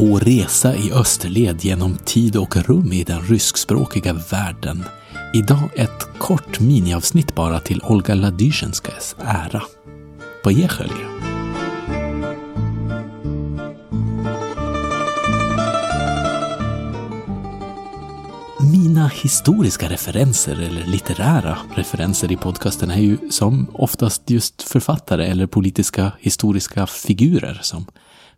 på resa i österled genom tid och rum i den ryskspråkiga världen. Idag ett kort miniavsnitt bara till Olga Ladyzjenskas ära. Поехали! Mina historiska referenser eller litterära referenser i podcasten är ju som oftast just författare eller politiska historiska figurer som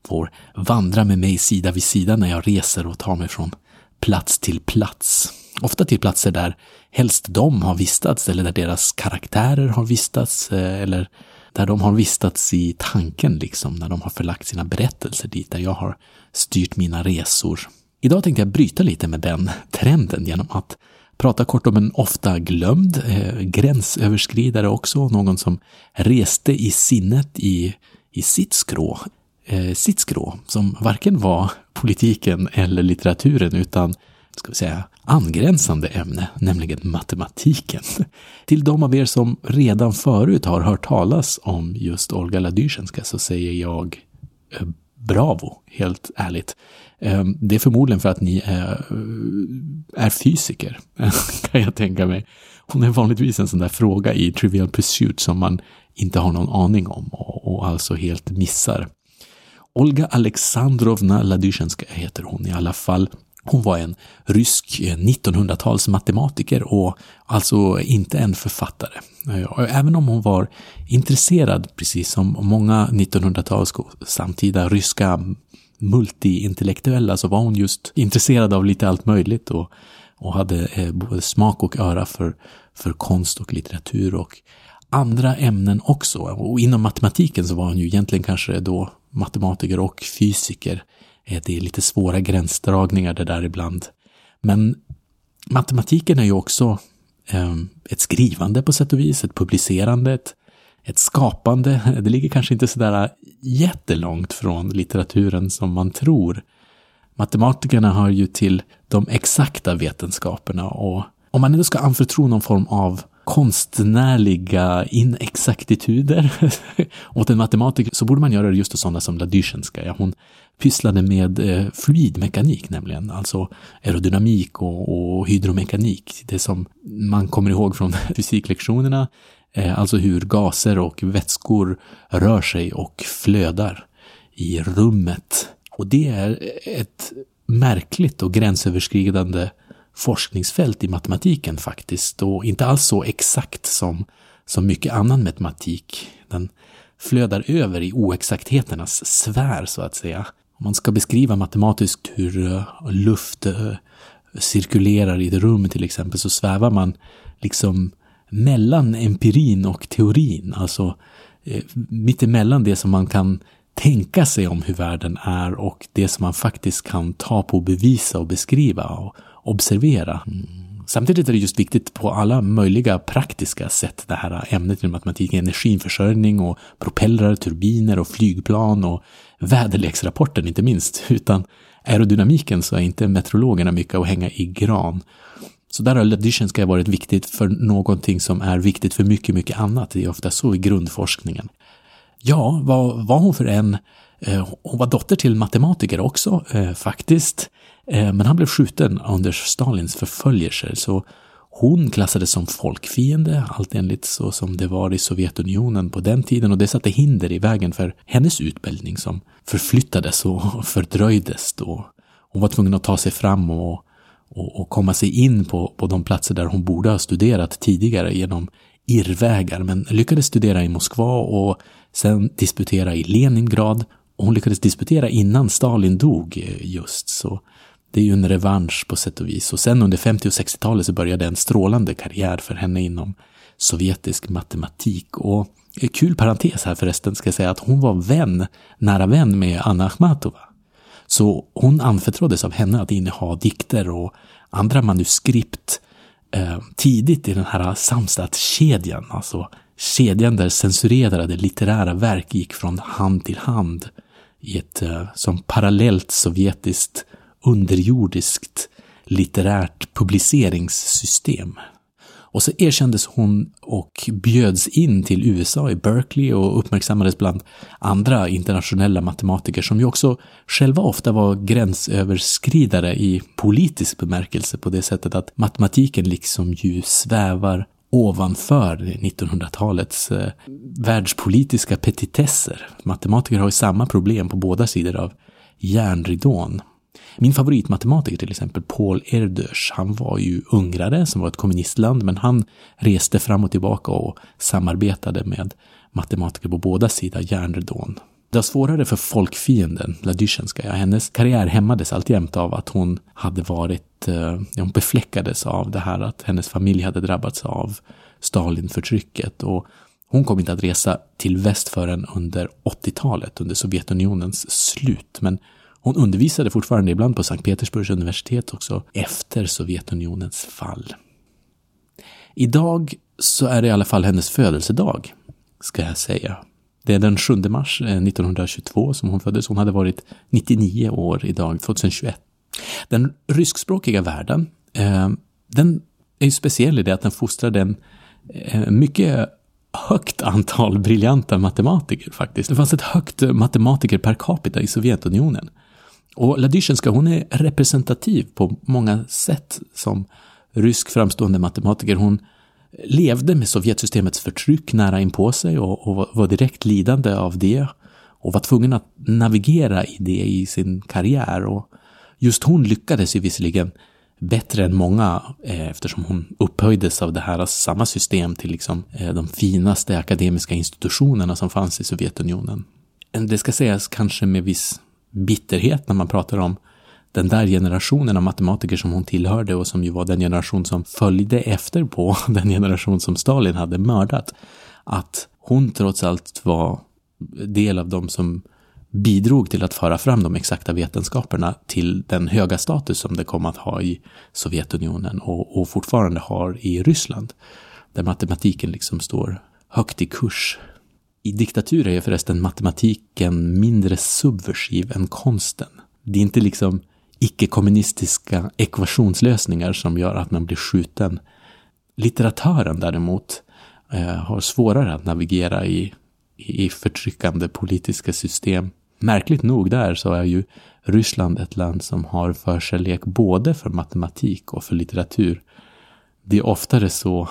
får vandra med mig sida vid sida när jag reser och tar mig från plats till plats. Ofta till platser där helst de har vistats eller där deras karaktärer har vistats eh, eller där de har vistats i tanken liksom, när de har förlagt sina berättelser dit, där jag har styrt mina resor. Idag tänkte jag bryta lite med den trenden genom att prata kort om en ofta glömd eh, gränsöverskridare också, någon som reste i sinnet i, i sitt skrå eh, sitt skrå, som varken var politiken eller litteraturen utan ska vi säga, angränsande ämne, nämligen matematiken. Till de av er som redan förut har hört talas om just Olga Ladysjenska så säger jag eh, bravo, helt ärligt. Eh, det är förmodligen för att ni är, eh, är fysiker, kan jag tänka mig. Hon är vanligtvis en sån där fråga i Trivial Pursuit som man inte har någon aning om och, och alltså helt missar. Olga Alexandrovna Ladysjenska heter hon i alla fall. Hon var en rysk eh, 1900-tals matematiker och alltså inte en författare. Eh, även om hon var intresserad, precis som många 1900-tals samtida ryska multiintellektuella, så var hon just intresserad av lite allt möjligt och, och hade eh, både smak och öra för, för konst och litteratur och andra ämnen också. Och inom matematiken så var hon ju egentligen kanske då matematiker och fysiker. Eh, det är lite svåra gränsdragningar det där ibland. Men matematiken är ju också ehm, ett skrivande på sätt och vis, ett publicerande, ett, ett skapande. Det ligger kanske inte sådär äh, jättelångt från litteraturen som man tror. Matematikerna hör ju till de exakta vetenskaperna och om man ändå ska anförtro någon form av konstnärliga inexaktituder åt en matematiker så borde man göra det just åt sådana som Ladyzjenskaja. Hon pysslade med eh, fluidmekanik nämligen, alltså aerodynamik och, och hydromekanik. Det som man kommer ihåg från fysiklektionerna, eh, alltså hur gaser och vätskor rör sig och flödar i rummet. Och det är ett märkligt och gränsöverskridande forskningsfält i matematiken faktiskt och inte alls så exakt som, som mycket annan matematik. Den flödar över i oexaktheternas sfär så att säga. Om man ska beskriva matematiskt hur eh, luft eh, cirkulerar i ett rum till exempel så svävar man liksom mellan empirin och teorin, alltså eh, mittemellan det som man kan tänka sig om hur världen är och det som man faktiskt kan ta på, bevisa och beskriva. Och, observera. Samtidigt är det just viktigt på alla möjliga praktiska sätt, det här ämnet i matematiken, energiförsörjning och propellrar, turbiner och flygplan och väderleksrapporten inte minst. Utan aerodynamiken så är inte meteorologerna mycket att hänga i gran. Så där har Ladysjenska varit viktigt för någonting som är viktigt för mycket, mycket annat. Det är ofta så i grundforskningen. Ja, vad var hon för en? Eh, hon var dotter till matematiker också, eh, faktiskt. Eh, men han blev skjuten. Under Stalins förföljelser, så hon klassades som folkfiende, allt enligt så som det var i Sovjetunionen på den tiden. Och det satte hinder i vägen för hennes utbildning som förflyttades och fördröjdes då. Hon var tvungen att ta sig fram och, och, och komma sig in på, på de platser där hon borde ha studerat tidigare genom irrvägar, men lyckades studera i Moskva och sen disputera i Leningrad. Och hon lyckades disputera innan Stalin dog eh, just, så det är ju en revansch på sätt och vis. Och sen under 50 och 60-talet så började en strålande karriär för henne inom sovjetisk matematik. Och eh, kul parentes här förresten ska jag säga att hon var vän, nära vän med Anna Akhmatova. Så hon anförtroddes av henne att inneha dikter och andra manuskript eh, tidigt i den här samstadskedjan, alltså kedjan där censurerade litterära verk gick från hand till hand i ett eh, som parallellt sovjetiskt underjordiskt litterärt publiceringssystem. Och så erkändes hon och bjöds in till USA i Berkeley och uppmärksammades bland andra internationella matematiker som ju också själva ofta var gränsöverskridare i politisk bemärkelse på det sättet att matematiken liksom ju svävar ovanför 1900-talets eh, världspolitiska petitesser. Matematiker har ju samma problem på båda sidor av järnridån. Min favoritmatematiker till exempel, Paul Erdős, han var ju ungrare som var ett kommunistland, men han reste fram och tillbaka och samarbetade med matematiker på båda sidor järnridån. Det var svårare för folkfienden, Ladysjenskaja. Hennes karriär hämmades alltjämt av att hon hade varit, eh, hon befläckades av det här att hennes familj hade drabbats av Stalinförtrycket och hon kom inte att resa till väst förrän under 80-talet, under Sovjetunionens slut. Men hon undervisade fortfarande ibland på Sankt Petersburgs universitet också efter Sovjetunionens fall. Idag så är det i alla fall hennes födelsedag, ska jag säga. Det är den 7 mars eh, 1922 som hon föddes. Hon hade varit 99 år idag, 2021. Den ryskspråkiga världen, eh, den är ju speciell i det att den fostrade en eh, mycket högt antal briljanta matematiker faktiskt. Det fanns ett högt matematiker per capita i Sovjetunionen. Och Ladysjenska, hon är representativ på många sätt som rysk framstående matematiker. Hon levde med Sovjetsystemets förtryck nära inpå sig och, och var direkt lidande av det och var tvungen att navigera i det i sin karriär. Och just hon lyckades ju visserligen bättre än många eh, eftersom hon upphöjdes av det här alltså samma system till liksom eh, de finaste akademiska institutionerna som fanns i Sovjetunionen. Det ska sägas kanske med viss bitterhet när man pratar om den där generationen av matematiker som hon tillhörde och som ju var den generation som följde efter på den generation som Stalin hade mördat. Att hon trots allt var del av de som bidrog till att föra fram de exakta vetenskaperna till den höga status som det kom att ha i Sovjetunionen och, och fortfarande har i Ryssland. Där matematiken liksom står högt i kurs. I diktaturer är förresten matematiken mindre subversiv än konsten. Det är inte liksom icke-kommunistiska ekvationslösningar som gör att man blir skjuten. Litteratören däremot eh, har svårare att navigera i, i förtryckande politiska system. Märkligt nog där så är ju Ryssland ett land som har förkärlek både för matematik och för litteratur. Det är oftare så,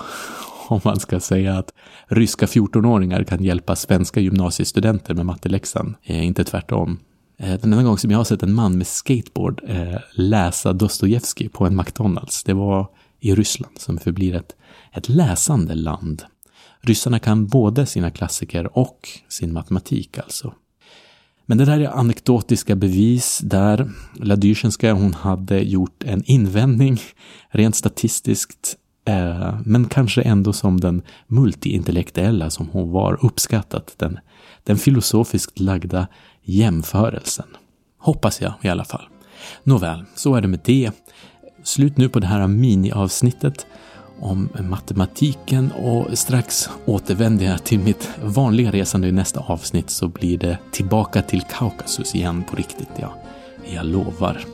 om man ska säga att ryska 14-åringar kan hjälpa svenska gymnasiestudenter med matteläxan, eh, inte tvärtom. Eh, den enda gång som jag har sett en man med skateboard eh, läsa Dostojevskij på en McDonalds, det var i Ryssland som förblir ett, ett läsande land. Ryssarna kan både sina klassiker och sin matematik alltså. Men det där är anekdotiska bevis där Ladysjenska hon hade gjort en invändning rent statistiskt eh, men kanske ändå som den multiintellektuella som hon var uppskattat, den, den filosofiskt lagda jämförelsen. Hoppas jag i alla fall. Nåväl, så är det med det. Slut nu på det här miniavsnittet om matematiken och strax återvänder jag till mitt vanliga resande i nästa avsnitt så blir det tillbaka till Kaukasus igen på riktigt, ja. Jag lovar.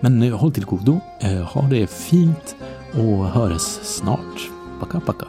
Men eh, håll till godo, eh, ha det fint och hörs snart. Paka paka.